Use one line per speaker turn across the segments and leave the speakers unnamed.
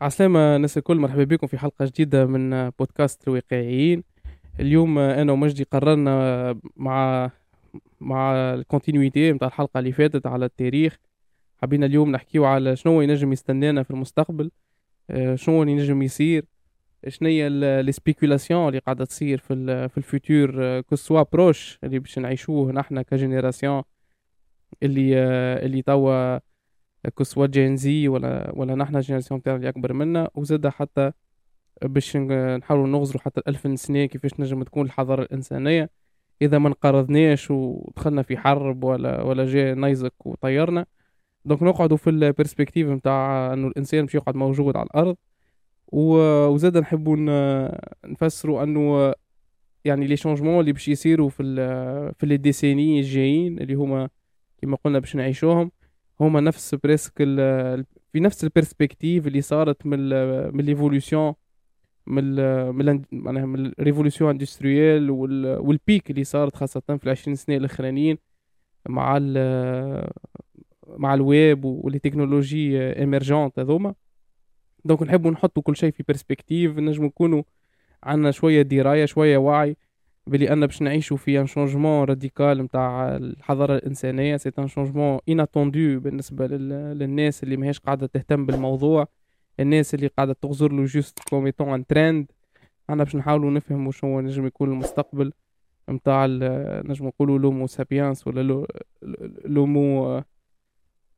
عسلامة الناس الكل مرحبا بكم في حلقة جديدة من بودكاست الواقعيين. اليوم أنا ومجدي قررنا مع مع ال continuité متاع الحلقة اللي فاتت على التاريخ. حبينا اليوم نحكيو على شنو ينجم يستنانا في المستقبل آه، شنو ينجم يصير شنو هي اللي قاعدة تصير في في ال futur que ce soit proche اللي باش نعيشوه نحنا ك génération اللي آه، اللي توا que ce soit Gen Z ولا ولا نحنا génération تاعنا اللي أكبر منا وزاد حتى باش نحاولوا نغزروا حتى الألف سنة كيفاش نجم تكون الحضارة الإنسانية. إذا ما انقرضناش ودخلنا في حرب ولا ولا جاء نيزك وطيرنا. donc نقعدوا في ال perspective نتاع إنه الإنسان مش يقعد موجود على الأرض. وزاد نحبوا نفسروا إنه يعني les changements اللي باش يصيروا في في les décennies الجايين اللي هما كما قلنا باش نعيشوهم. هما نفس presque في نفس ال perspective اللي صارت من من l'évolution من من معناها من ال révolution industrielle وال pic اللي صارت خاصة في العشرين سنة الأخرانيين مع ال مع ال web و les technologies émergentes هذوما. donc نحبوا نحطوا كل شيء في perspective نجم نكونوا عندنا شوية دراية شوية وعي. بلي ان باش نعيشوا في un changement radical نتاع الحضارة الإنسانية. c'est un changement inattendu بالنسبة للناس اللي ماهيش قاعدة تهتم بالموضوع. الناس اللي قاعدة تغزر له juste comme étant un trend أنا باش نحاولوا نفهموا شنو نجم يكون المستقبل نتاع نجم نقولوا l'homo sapiens ولا l'homo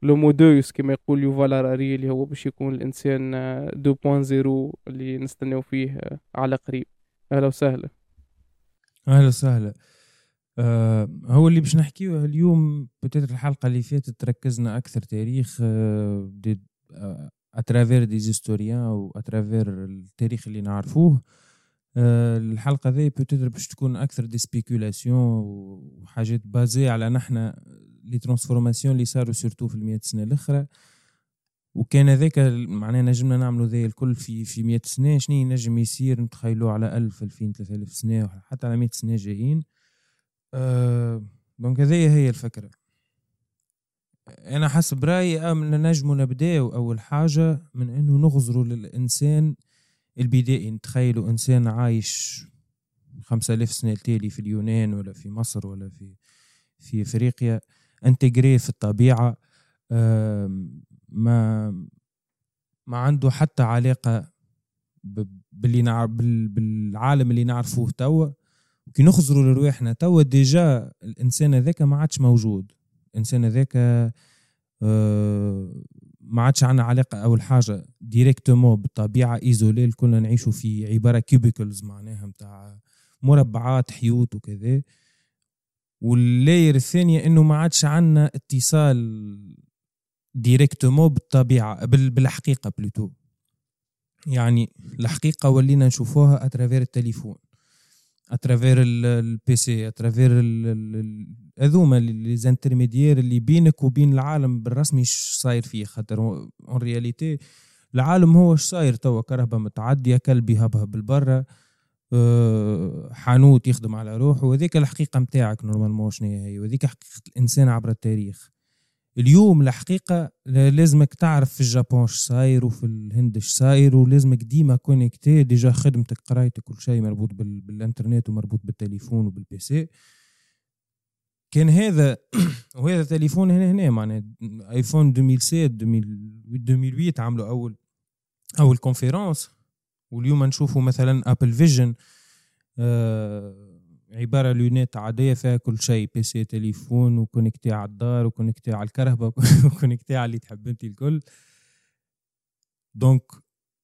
l'homo deus كما يقول يوفال هراري اللي هو باش يكون الإنسان 2.0 اللي نستناو فيه على قريب. أهلا وسهلا.
أهلا وسهلا. آه هو اللي باش نحكيه اليوم peut-être الحلقة اللي فاتت ركزنا أكثر تاريخ آه دي à travers des historiens و à travers التاريخ اللي نعرفوه. آه الحلقة ذي peut-être باش تكون أكثر des spéculations وحاجات basées على نحنا les transformations اللي صاروا surtout في المئة سنة الأخرى. وكان هذاك معناها نجمنا نعملوا ذا الكل في في 100 سنة. شنو ينجم يصير؟ نتخيلوا على 1000 2000 3000 سنة حتى على 100 سنة جايين. أه donc هذه هي الفكرة. أنا حسب رأيي نجموا نبداو أول حاجة من إنه نغزروا للإنسان البدائي. نتخيلوا إنسان عايش خمسة ألاف سنة التالي في اليونان ولا في مصر ولا في في أفريقيا. intégré في الطبيعة. ما ما عنده حتى علاقة باللي نعرف بالعالم اللي نعرفوه توا. كي نخزروا لرواحنا توا déjà الإنسان هذاك ما عادش موجود. الإنسان هذاك آه، ما عادش عندنا علاقة اول حاجة directement بالطبيعة isolés كلنا نعيشوا في عبارة cubicles معناها نتاع مربعات حيوت وكذا. وال layer الثانية إنه ما عادش عندنا اتصال directement بالطبيعة بالحقيقة plutôt يعني الحقيقة ولينا نشوفوها à travers التليفون à travers ال PC à travers هذوما les intermédiaires اللي بينك وبين العالم بالرسمي صاير فيه. خاطر en réalité العالم هو اش صاير. توا كرهبة متعدية كلب يهبهب بالبرة أه حانوت يخدم على روحه. وهذيك الحقيقة نتاعك normalement شنو هي؟ وهذيك حقيقة الإنسان عبر التاريخ. اليوم الحقيقة لازمك تعرف في الجابون اش صاير وفي الهند اش صاير ولازمك ديما connecté déjà خدمتك قرايتك كل شيء مربوط بالإنترنت ومربوط بالتليفون وبال PC كان هذا وهذا تليفون هنا هنا معناها iPhone 2007 2008 عملوا اول أول conférence واليوم نشوفوا مثلا Apple Vision آه عبارة lunettes عادية فيها كل شيء PC تليفون و connecté على الدار و connecté على الكرهبة و connecté على اللي تحب أنت الكل. donc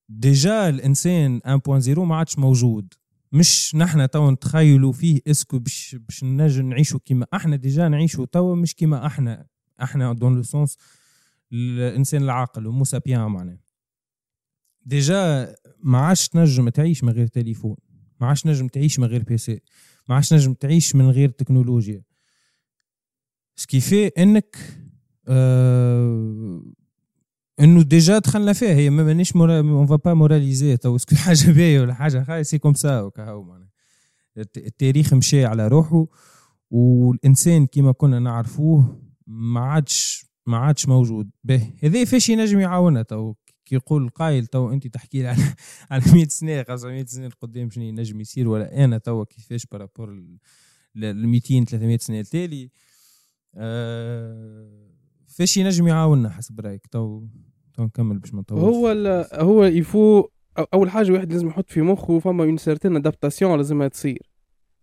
déjà الإنسان 1.0 ما عادش موجود. مش نحنا توا نتخيلوا فيه est-ce que باش باش نجم نعيشوا كيما أحنا. déjà نعيشوا توا مش كيما أحنا. أحنا dans le sens الإنسان العاقل Homo sapiens معناه déjà ما عادش تنجم تعيش من غير تليفون. ما عادش نجم تعيش من غير PC. ما عادش نجم تعيش من غير تكنولوجيا. ce qui fait إنك آه إنه déjà دخلنا فيها. هي مانيش on va pas moraliser تو est-ce que حاجة باهيه ولا حاجة؟ خايسه c'est comme ça وكهو معناها. التاريخ مشى على روحه والإنسان كما كنا نعرفوه ما عادش ما عادش موجود. به هذا فاش ينجم يعاوننا تو. كي يقول قايل تو انت تحكي لي على على 100 سنة 500 سنة قدام شنو ينجم يصير ولا أنا تو كيفاش par rapport ل 200 300 سنة التالي أه فاش ينجم يعاوننا حسب رأيك؟ تو تو نكمل باش ما نطولش.
هو هو يفو أول حاجة واحد لازم يحط في مخه فما une certaine adaptation لازمها تصير.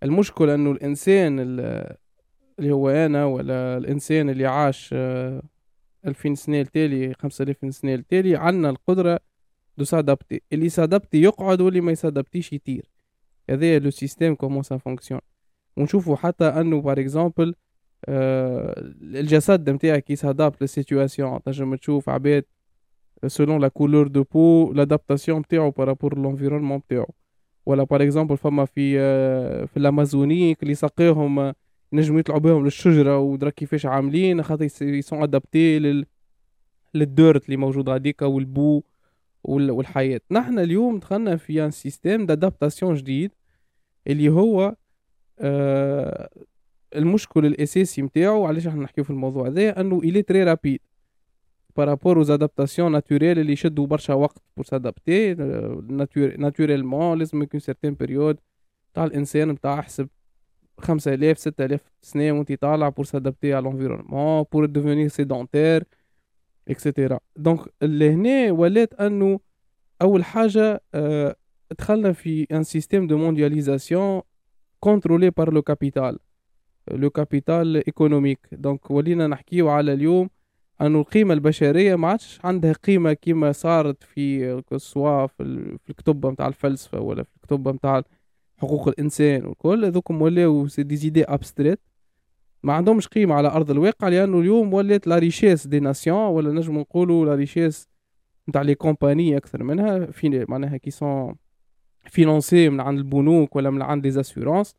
المشكلة إنه الإنسان اللي هو أنا ولا الإنسان اللي عاش آه، ألفين سنة التالي خمسة ألاف سنة التالي عنا القدرة de s'adapter اللي s'adapter يقعد واللي ما ي s'adapter ش يطير. هذا le système comment ça fonctionne ونشوفوا حتى أنه par exemple آه الجسد نتاعك ي s'adapte لل situation تنجم تشوف عباد selon la couleur de peau l'adaptation نتاعو par rapport l'environnement نتاعو. ولا par exemple فما في آه في ال Amazonique اللي سقيهم ينجموا يطلعوا بهم للشجرة ودرا كيفاش عاملين خاطر ils sont adaptés لل للدورت اللي موجود هذيك والبو والحياة. نحن اليوم دخلنا في un système d'adaptation جديد اللي هو آه المشكل الأساسي نتاعو علاش إحنا نحكيو في الموضوع هذا؟ انه il est très rapide par rapport aux adaptations naturelles اللي يشدوا برشا وقت pour s'adapter naturellement لازم يكون certaine période تاع الإنسان نتاع حسب خمسة آلاف ستة آلاف سنة وانت طالع pour s'adapter على l'environnement pour devenir sédentaire et cetera donc لهنا ولات إنه أول حاجة آه دخلنا في un système de mondialisation contrôlé par le capital le capital économique donc ولينا نحكيو على اليوم إنه القيمة البشرية ما عادش عندها قيمة كيما صارت في سواء في الكتب نتاع الفلسفة ولا في الكتب نتاع حقوق الإنسان والكل هذوكم ولاو des idées abstraites. ما عندهمش قيمة على أرض الواقع لأنه اليوم ولات la richesse des nations ولا نجم نقولوا la richesse نتاع les compagnies أكثر منها في معناها qui sont financées من عند البنوك ولا من عند les assurances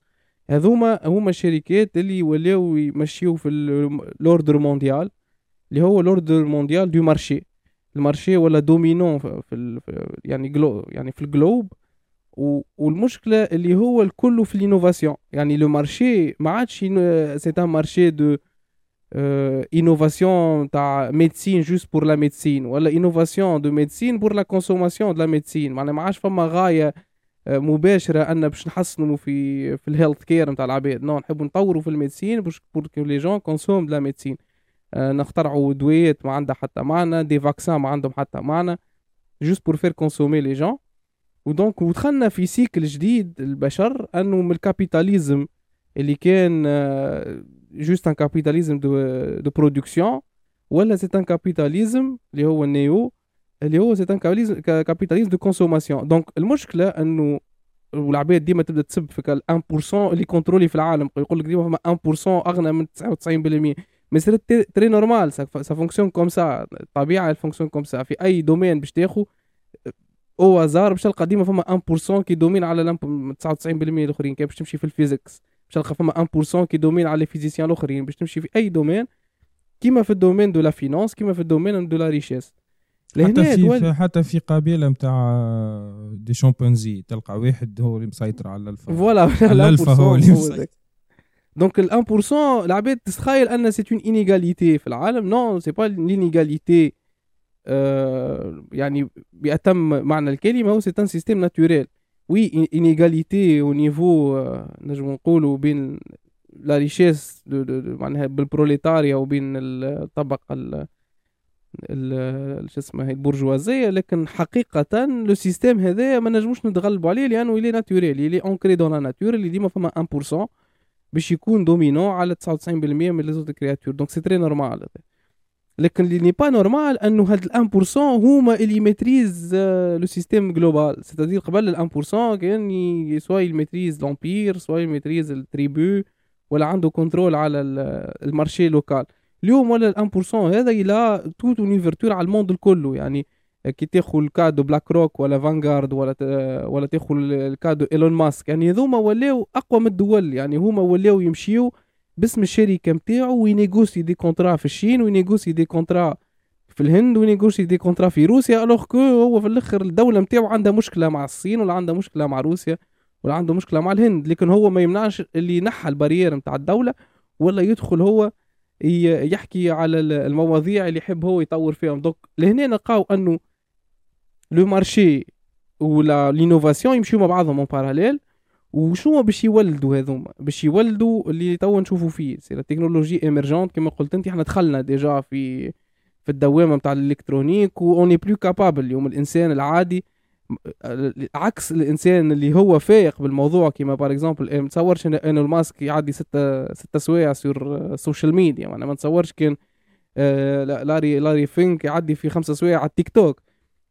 هذوما هما الشركات اللي ولاو يمشيو في ال ordre mondial اللي هو ال ordre mondial du marché. ال marché ولا dominant في, في يعني glo يعني في ال globe والمشكلة اللي هو الكل في ال innovation يعني le marché ما عادش c'est un marché de innovation تاع médecine juste pour la médecine ولا innovation de médecine pour la consommation de la médecine معناها ما عادش فما غاية مباشرة أن باش نحسنوا في في ال health care نتاع العباد. non نحبوا نطوروا في ال médecine باش pour que les gens consomment de la médecine نخترعوا دويات ما عندها حتى معنى des vaccins ما عندهم حتى معنى juste pour faire consommer les gens و donc ودخلنا في cycle جديد البشر أنه من ال capitalisme اللي كان juste un capitalisme de de production ولا c'est un capitalisme اللي هو ال néo اللي هو c'est un capitalisme de consommation. donc المشكلة أنه والعباد ديما تبدأ تسب في 1% اللي contrôlé في العالم. يقول لك ديما فما 1% أغنى من 99% mais c'est très normal ça fonctionne comme ça الطبيعه elle fonctionne comme ça في أي domaine باش تاخذ au hasard باش تلقى ديما فما 1% qui domine على 99% الأخرين كي باش تمشي في ال physics؟ باش تلقى فما 1% qui domine على ال physiciens الأخرين باش تمشي في أي domaine كيما في ال domaine de la finance كيما في ال domaine de la richesse.
حتى في دول... حتى في قبيلة نتاع des chimpanzés تلقى واحد هو اللي مسيطر على alpha
voilà ال alpha هو اللي مسيطر. donc ال 1% العباد تتخيل أن c'est une inégalité في العالم؟ non c'est pas l'inégalité آه، يعني بأتم معنى الكلمة هو c'est un système naturel oui inégalité au niveau نجم نقولوا بين la richesse معناها بالبروليتاريا وبين الطبقة ال شو اسمه البرجوازية. لكن حقيقة le système هذا ما نجموش نتغلبوا عليه لأنه il est naturel il est ancré dans la nature اللي ديما فما 1% باش يكون dominant على 99% من les autres créatures donc c'est très normal لكن اللي n'est pas normal أنه هاد ال 1% هما اللي maîtrisent le système global c'est-à-dire قبل ال 1% كان soit ي maîtrise l'empire soit ي maîtrise ال tribu ولا عنده contrôle على ال marché local اليوم ولا ال 1% هذا il a toute une ouverture على ال monde الكل. يعني كي تاخذ الكادو BlackRock ولا Vanguard ولا ولا تاخذ ال cas de إيلون ماسك. يعني هذوما ولاو أقوى من الدول. يعني هما ولاو يمشيو باسم الشركة نتاعو وي négocie des contrats في الصين وي négocie des contrats في الهند وي négocie des contrats في روسيا alors que هو في الآخر الدولة نتاعو عندها مشكلة مع الصين ولا عندها مشكلة مع روسيا ولا عنده مشكلة مع الهند لكن هو ما يمنعش اللي ينحى ال barrière نتاع الدولة ولا يدخل هو يحكي على المواضيع اللي يحب هو يطور فيهم. donc لهنا نلقاو أنه le marché ولا l'innovation يمشيو مع بعضهم en parallèle وشنو باش يولدوا هذوما؟ باش يولدوا اللي توا نشوفوا فيه c'est la technologie émergente كما قلت انت إحنا دخلنا déjà في في الدوامة نتاع ال électronique on n'est plus capable اليوم الإنسان العادي عكس الإنسان اللي هو فايق بالموضوع كيما par exemple ما تصورش إيلون ماسك يعدي ستة ستة سوايع sur ال social media يعني ما نتصورش كان آه، لاري لاري فينك يعدي في خمسة سوايع على التيك توك.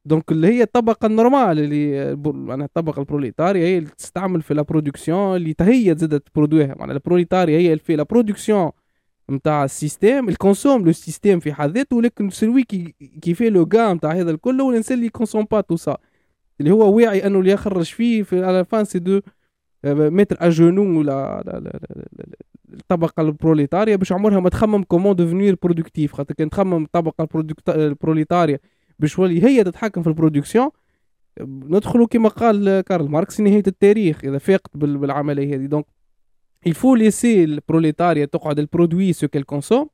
دونك اللي هي الطبقة النورمال اللي معناها الطبقة البروليتاريا هي اللي تستعمل في لا برودكسيون اللي هي تزيد تبرودويها. معناها البروليتاريا هي اللي في لا برودكسيون نتاع السيستيم الكونسوم لو سيستيم في حد ذاته ولكن سلوي كي كي في لو غا نتاع هذا الكل هو الإنسان اللي كونسوم با تو سا. اللي هو واعي أنه اللي يخرج فيه في على فان سي دو متر اجونو ولا الطبقة البروليتاريا باش عمرها ما تخمم comment devenir productif خاطر كان تخمم الطبقه البروليتاريا باش ولي هي تتحكم في ال production. ندخلوا كما قال كارل ماركس نهاية التاريخ إذا فاقت بالعملية هذه. donc il faut laisser البروليتاريا تقعد elle produit ce qu'elle consomme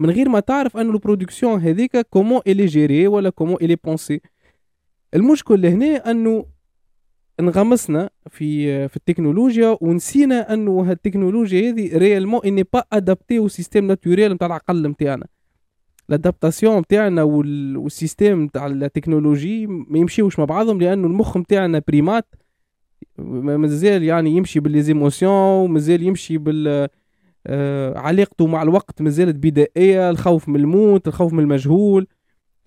من غير ما تعرف أن ال production هذيك comment elle est gérée ولا comment elle est pensée المشكل هنا أنه انغمسنا في في التكنولوجيا ونسينا أنه هالتكنولوجيا هذه réellement on n'est pas adapté au système naturel نتاع العقل نتاعنا. ال adaptation نتاعنا وال système نتاع التكنولوجي ما يمشيوش مع بعضهم لأنه المخ نتاعنا primate مازال يعني يمشي بال les émotions ومازال يمشي بال آه، علاقته مع الوقت مازالت بدائية الخوف من الموت الخوف من المجهول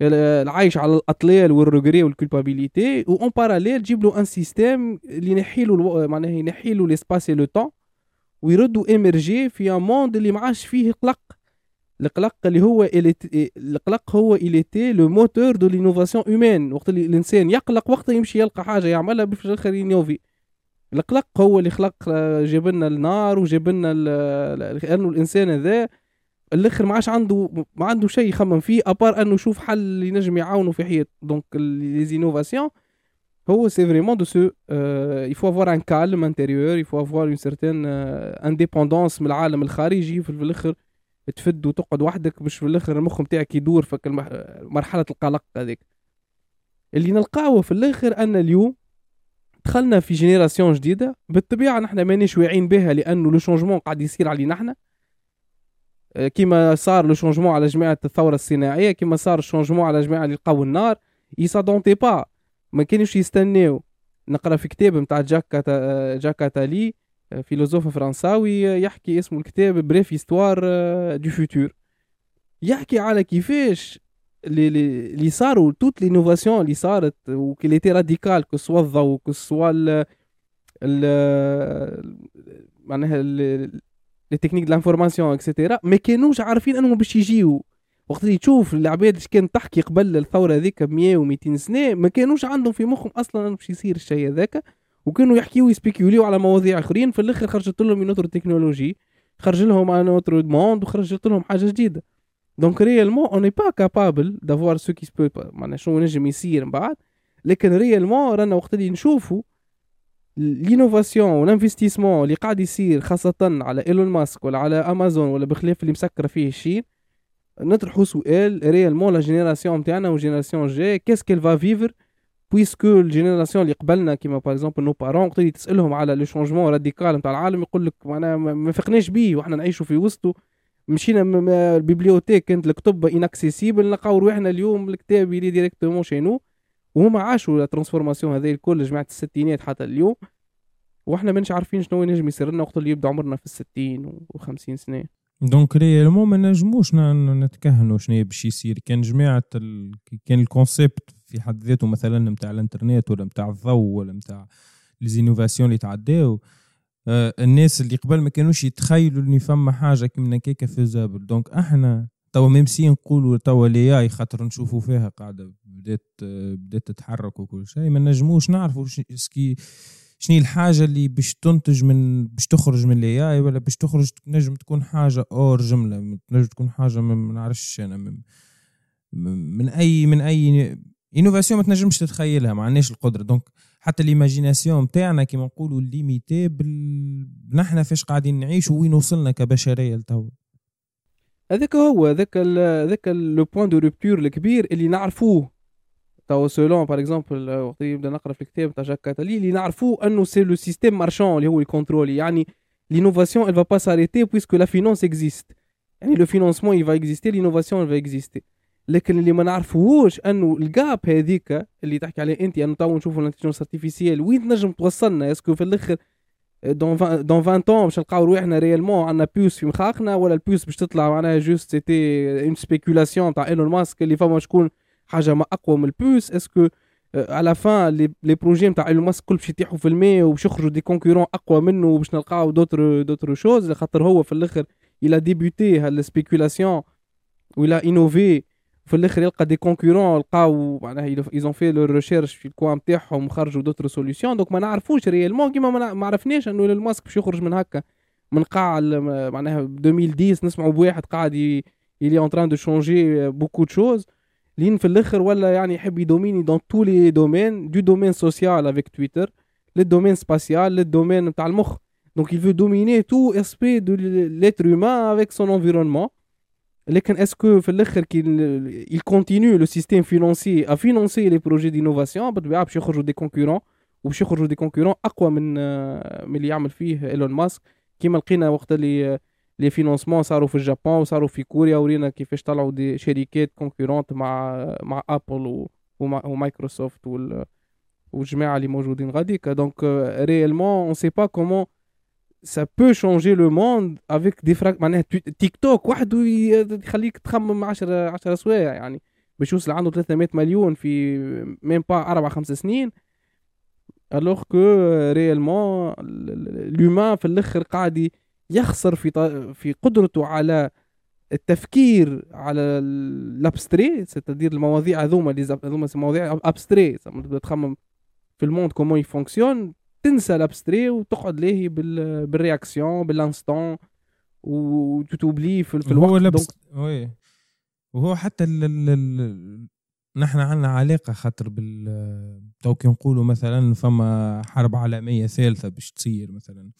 العايش على الأطلال وال regret وال culpabilité en parallèle تجيب له un système اللي ينحي له معناها ينحي له l'espace le temps ويردوا immergé في un monde اللي ما عادش فيه قلق القلق اللي هو القلق هو il était le moteur de l'innovation humaine وقت اللي الإنسان يقلق وقتها يمشي يلقى حاجة يعملها باش الآخر ي innove القلق هو اللي خلق جاب لنا النار وجاب لنا لأنه الإنسان هذا الآخر ما عادش عنده ما عنده شيء يخمم فيه à part أنه يشوف حل اللي ينجم يعاونه في حياته. donc les innovations هو c'est vraiment de ce il faut avoir un calme intérieur il faut avoir une certaine indépendance من العالم الخارجي في الآخر. تفد وتقعد وحدك باش في الآخر المخ نتاعك يدور في مرحلة القلق هذيك. اللي نلقاوه في الآخر أن اليوم دخلنا في génération جديدة بالطبيعة نحن مانيش واعيين بها لأنه le changement قاعد يصير علينا نحن. آه، كيما صار le changement على جماعة الثورة الصناعية كيما صار ال changement على جماعة اللي لقاو النار ils s'attendaient pas ما كانوش يستناو. نقرا في كتاب نتاع جاك جاك اتالي philosophe فرنساوي يحكي اسمه الكتاب Brève histoire du futur يحكي على كيفاش اللي صاروا toute l'innovation اللي صارت و qui était radicale que ce soit الضوء que ce soit ال معناها les techniques de l'information et cetera ما كانوش عارفين أنهم باش يجيو. وقت اللي تشوف العباد اللي كانت تحكي قبل الثورة هذيك ب 100 و200 سنة ما كانوش عندهم في مخهم أصلا باش يصير الشيء هذاك. وكانوا يحكيوا وي spécule يو على مواضيع آخرين في الآخر خرجت لهم une technologie خرج لهم un autre monde وخرجت لهم حاجة جديدة. donc réellement on n'est pas capable d'avoir ce qui se peut معناها شنو نجم يصير من بعد؟ لكن réellement رانا وقت اللي نشوفوا l'innovation وال investissement اللي قاعد يصير خاصة على إيلون ماسك ولا على أمازون ولا بخلاف اللي مسكرة فيه ال Chine نطرحوا سؤال réellement la génération نتاعنا وال génération جاي qu'est-ce qu'elle va vivre puisque ال génération اللي قبلنا كيما par exemple nos parents وقت اللي تسالهم على le changement radical نتاع العالم يقول لك معناها ما فقناش بيه وحنا نعيشوا في وسطه مشينا ال bibliothèque كانت الكتب inaccessibles نلقاو روحنا اليوم الكتاب il est directement chez nous وهما عاشوا ال transformation هذه الكل جماعة الستينات حتى اليوم وإحنا مانيش عارفين شنو ينجم يصير لنا وقت اللي يبدا عمرنا في الستين و50 سنه
donc réellement ما نجموش نتكهنوا شنو باش يصير كان جماعة ال... كان ال concept في حد ذاته مثلا نتاع الانترنت ولا نتاع الضوء ولا نتاع les innovations اللي تعداو آه الناس اللي قبل ما كانوش يتخيلوا ان فما حاجة كيما كيكا faisable donc إحنا توا même si نقولوا توا l'IA خاطر نشوفوا فيها قاعدة بدات بدات تتحرك وكل شيء. ما نجموش نعرفوا ce qui شنو الحاجة اللي باش تنتج من باش تخرج من ال AI ولا باش تخرج نجم تكون حاجة hors جملة نجم تكون حاجة ما نعرفش أنا من, من أي من أي innovation ما تنجمش تتخيلها ما عندناش القدرة. donc حتى l'imagination تاعنا كيما نقولوا limitée بال... نحن فاش قاعدين نعيش وين وصلنا كبشرية لتوا.
هذاك هو هذاك هذاك le point de rupture الكبير اللي نعرفوه. تو selon par exemple وقت يبدا نقرأ في الكتاب تاع جاك أتالي اللي نعرفوه إنه c'est le système marchand اللي هو ال contrôler يعني l'innovation elle va pas s'arrêter puisque la finance existe. يعني le financement il va exister l'innovation elle va exister. لكن اللي ما نعرفوهوش أنه ال gap هذيك اللي تحكي عليه انت أنه تو نشوفوا ال intelligence artificielle وين تنجم توصلنا؟ est-ce que في الآخر dans dans 20 ans باش نلقاو رواحنا réellement عندنا puce في مخاخنا ولا ال puce باش تطلع معناها juste c'était une spéculation تاع ايلون ماسك اللي فما شكون حاجة ما أقوى من ال puce est-ce que à la fin les projets نتاع ايلون ماسك كل باش يطيحوا في الماء وباش يخرجوا des concurrents أقوى منه وباش نلقاو d'autres d'autres choses خاطر هو في الآخر il a débuté هال spéculation ولا innové في الآخر يلقى des concurrents لقاو معناها ils ont fait le recherche في ال coin نتاعهم وخرجوا d'autres solutions donc ما نعرفوش réellement كيما ما عرفناش إنه إيلون ماسك باش يخرج من هكا. من قاع معناها 2010 نسمعوا بواحد قاعد il est en train de changer beaucoup de choses لين في الآخر ولا يعني يحب ي dominer dans tous les domaines du domaine social avec تويتر لل domaine spatial لل domaine نتاع المخ. donc il veut dominer tout aspect de humain avec son environnement. لكن est-ce que في الآخر كي il continue le système financier à financer les projets d'innovation بالطبيعه باش يخرجوا des concurrents وباش يخرجوا des concurrents أقوى من من اللي يعمل فيه إيلون ماسك. كيما لقينا وقت اللي les financements صاروا في اليابان وصاروا في كوريا ورينا كيفاش طلعوا des شركات concurrentes مع مع ابل ومايكروسوفت وال والجماعه اللي موجودين غاديك. donc réellement on sait pas comment ça peut changer le monde avec des trucs معناها تيك توك وحده يخليك تخمم 10 10 سوايع يعني. باش يوصل عنده 300 مليون في même pas أربع خمس سنين alors que réellement l'humain في الآخر قاعد يخسر في في قدرته على التفكير على ال abstrait c'est-à-dire المواضيع هذوما هذوما مواضيع abstraits تخمم في ال monde comment il fonctionne تنسى ال abstrait وتقعد لاهي بال réaction بال instant و t'oublies في, في الوقت.
هو لبس oui. وهو حتى ال ال ال نحن عندنا علاقة خاطر بال تو كي نقولوا مثلا فما حرب عالمية ثالثة باش تصير مثلا.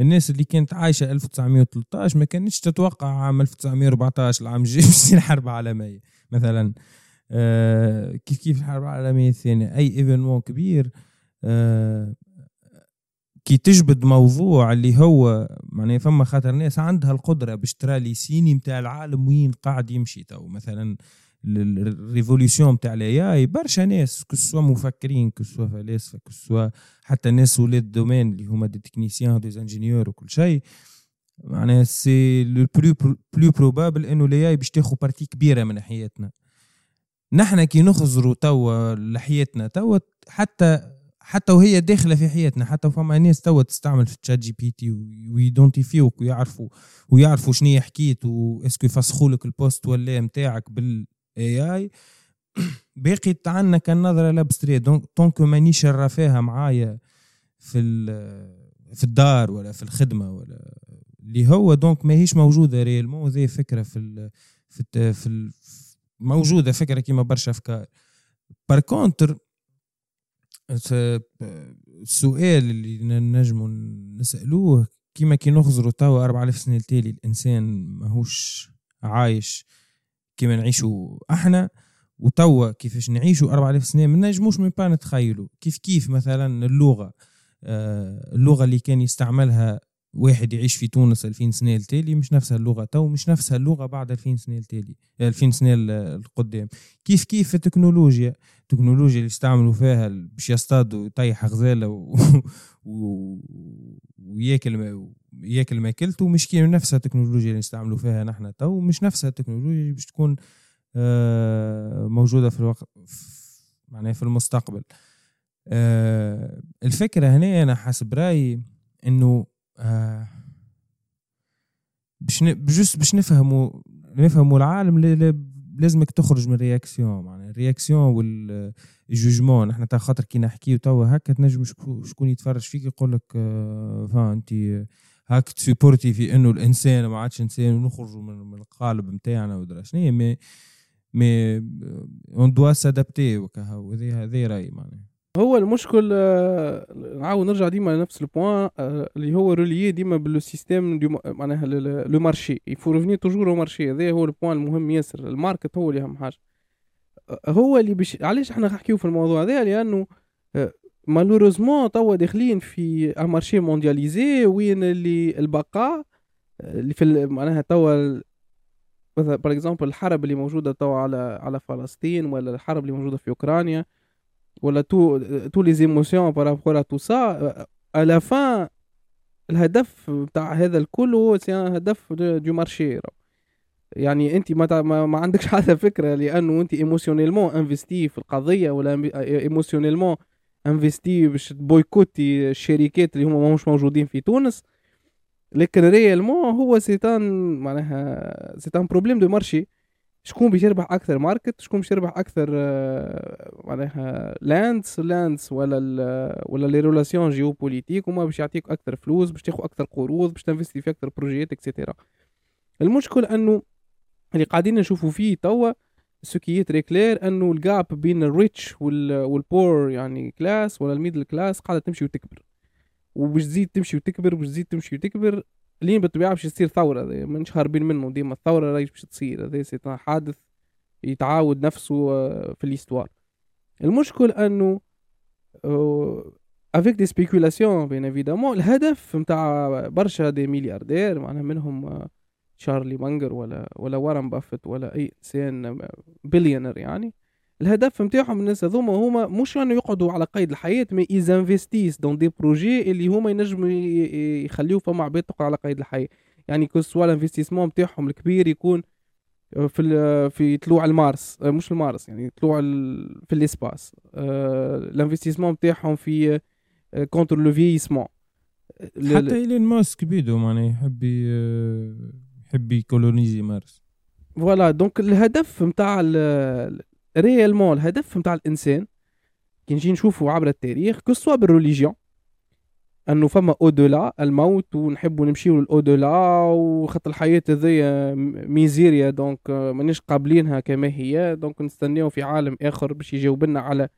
الناس اللي كانت عايشة 1913 ما كانتش تتوقع عام 1914 العام الجاي باش تصير حرب عالمية. مثلا آه كيف كيف الحرب العالمية الثانية؟ أي événement كبير آه كي تجبد موضوع اللي هو معناها فما خاطر ناس عندها القدرة باش ترى les signes نتاع العالم وين قاعد يمشي تو. مثلا ال révolution نتاع ال AI برشا ناس كسوا مفكرين كسوا فلاسفة كسوا حتى ناس ولاد domaine اللي هما des techniciens des ingénieurs وكل شيء. معناها c'est le plus plus probable إنه ال AI باش تاخذ partie كبيرة من حياتنا. نحن كي نخزروا توا لحياتنا توا حتى حتى وهي داخلة في حياتنا حتى فما ناس توا تستعمل في ChatGPT وي identifier وك ويعرفوا ويعرفوا شنو حكيت واسكو يفسخوا لك البوست ولا نتاعك بالاي اي باقي عندنا كان نظره لابستري دونك مانيش رافاها معايا في في الدار ولا في الخدمة ولا اللي هو دونك ماهيش موجودة ريالمون زي فكرة في ال في ال في ال موجودة فكرة كيما برشا أفكار. بار كونتر السؤال اللي نجموا نسألوه كيما كي نخزروا توا 4000 سنة التالي الإنسان ماهوش عايش كيما نعيشوا أحنا وتوا كيفاش نعيشوا 4000 سنة ما نجموش من با نتخيلوا. كيف كيف مثلا اللغة؟ آه، اللغة اللي كان يستعملها واحد يعيش في تونس 2000 سنة التالي مش نفسها اللغة تو مش نفسها اللغة بعد 2000 سنة التالي 2000 سنة القدام كيف كيف التكنولوجيا؟ التكنولوجيا اللي يستعملوا فيها باش يصطادوا يطيح غزالة و... و... وياكل ياكل ماكلته مش كي نفسها التكنولوجيا اللي نستعملوا فيها نحن تو مش نفسها التكنولوجيا اللي باش تكون آه، موجودة في الوقت معناها في المستقبل. آه، الفكرة هنا أنا حسب رأيي إنه آه باش ب juste باش نفهموا نفهموا العالم لازمك تخرج من réaction معناها ال réaction وال jugement نحن تا خاطر كي نحكيو توا هكا تنجم شكون يتفرج فيك يقول لك آه فا انت هاك ت supporter في إنه الإنسان ما عادش إنسان ونخرجوا من القالب نتاعنا ودرا شنو mais mais on doit s'adapter وكها هذا رأيي معناها.
هو المشكل آه، نعاود نرجع ديما لنفس ال point آه، اللي هو relié ديما بال système système معناها le marché. il faut revenir toujours marché هذا هو ال point المهم ياسر. ال market هو اللي أهم حاجة. هو اللي بش علاش إحنا نحكيو في الموضوع هذا؟ لأنه malheureusement توا داخلين في marché mondialisé وين اللي البقاء؟ اللي في معناها توا مثلا par exemple الحرب اللي موجودة توا على على فلسطين ولا الحرب اللي موجودة في أوكرانيا. ولا tout toutes les émotions par rapport tout ça à la fin الهدف بتاع هذا الكل هو هدف de marché يعني انت ما, ما, عندكش حتى فكره لأنه انت émotionnellement investi في القضية ولا émotionnellement investi باش تبويكوتي الشركات اللي هما ماهمش موجودين في تونس لكن réellement هو c'est un معناها c'est un problème de marché شكون باش يربح أكثر market؟ شكون باش يربح أكثر آه، معناها lands lands ولا ولا les relations géopolitiques هما باش يعطيك أكثر فلوس باش تاخذ أكثر قروض باش تنفستي في أكثر بروجيات et cetera المشكل أنه اللي قاعدين نشوفوا فيه توا ce qui est très clair أنه ال gap بين ال rich وال poor يعني class ولا ال middle class قاعدة تمشي وتكبر. وباش تزيد تمشي وتكبر وباش تزيد تمشي وتكبر لين بالطبيعة باش تصير ثورة مانيش هاربين منه. ديما الثورة راهي باش تصير هذا حادث يتعاود نفسه آه، في ال histoire المشكل أنه avec des spéculations بين évidemment الهدف نتاع برشا des milliardaires معناها منهم آه، شارلي مانجر ولا ولا وارن بافيت ولا أي إنسان بليونر يعني. الهدف نتاعهم الناس هذوما هما مش انه يقعدوا على قيد الحياة mais ils investissent dans des projets اللي هما ينجموا يخليو فما عباد تقعد على قيد الحياة. يعني que ce soit ال investissement نتاعهم الكبير يكون في في طلوع المارس مش المارس يعني طلوع في ال espace. ال investissement نتاعهم في contre le vieillissement
حتى ايلين ماسك بيدو معناها يحب يحب يكولونيزي مارس.
voilà donc الهدف نتاع réellement الهدف نتاع الإنسان. كي نجي نشوفه عبر التاريخ que ce soit بال religion أنه فما au-delà الموت ونحبوا نمشيو لل au-delà وخط الحياة هذيا ميزيريا donc مانيش قابلينها كما هي donc نستناو في عالم آخر باش يجاوب لنا على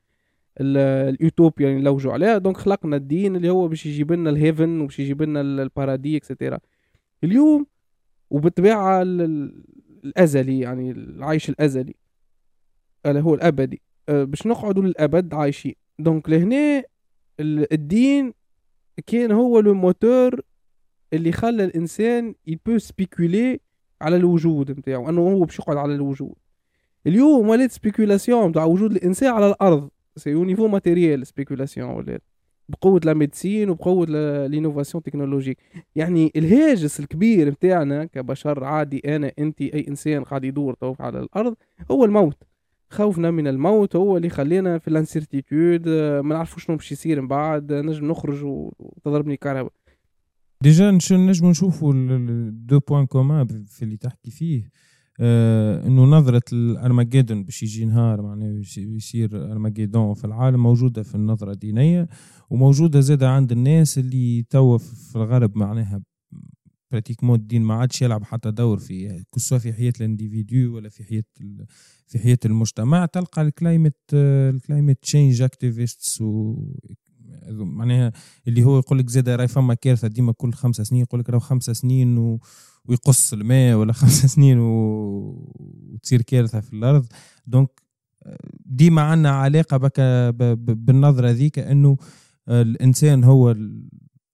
اليوتوبيا اللي نلوجوا عليها. donc خلقنا الدين اللي هو باش يجيب لنا ال heaven وباش يجيب لنا ال paradis et cetera اليوم وبالطبيعة الأزلي يعني العيش الأزلي. اللي هو الأبدي. أه، باش نقعدوا للأبد عايشين. donc لهنا الدين كان هو le moteur اللي خلى الإنسان peut spéculer على الوجود نتاعو أنه هو باش يقعد على الوجود. اليوم ولات spéculation نتاع وجود الإنسان على الأرض. c'est niveau matériel spéculation ولات بقوة la médecine وبقوة l'innovation technologique يعني الهاجس الكبير نتاعنا كبشر عادي أنا انت أي إنسان قاعد يدور طوف على الأرض هو الموت. خوفنا من الموت هو اللي خلينا في ال incertitude ما نعرفوش شنو باش يصير من بعد نجم نخرج وتضربني كهرباء.
déjà نجم نشوفوا deux points communs في اللي تحكي فيه. آه انه نظرة الأرماجيدون باش يجي نهار معناه يصير أرماجيدون في العالم موجودة في النظرة الدينية وموجودة زادة عند الناس اللي توا في الغرب معناها pratiquement الدين ما عادش يلعب حتى دور في que ce soit في حياة ال individu ولا في حياة في حياة المجتمع. تلقى ال climate ال climate change activists و معناها اللي هو يقول لك زاد راي فما كارثة ديما كل خمسة سنين يقول لك راهو خمسة سنين و... ويقص الماء ولا خمسة سنين و... وتصير كارثة في الأرض. donc ديما عندنا علاقة بك ب... بالنظرة ذيك إنه الإنسان هو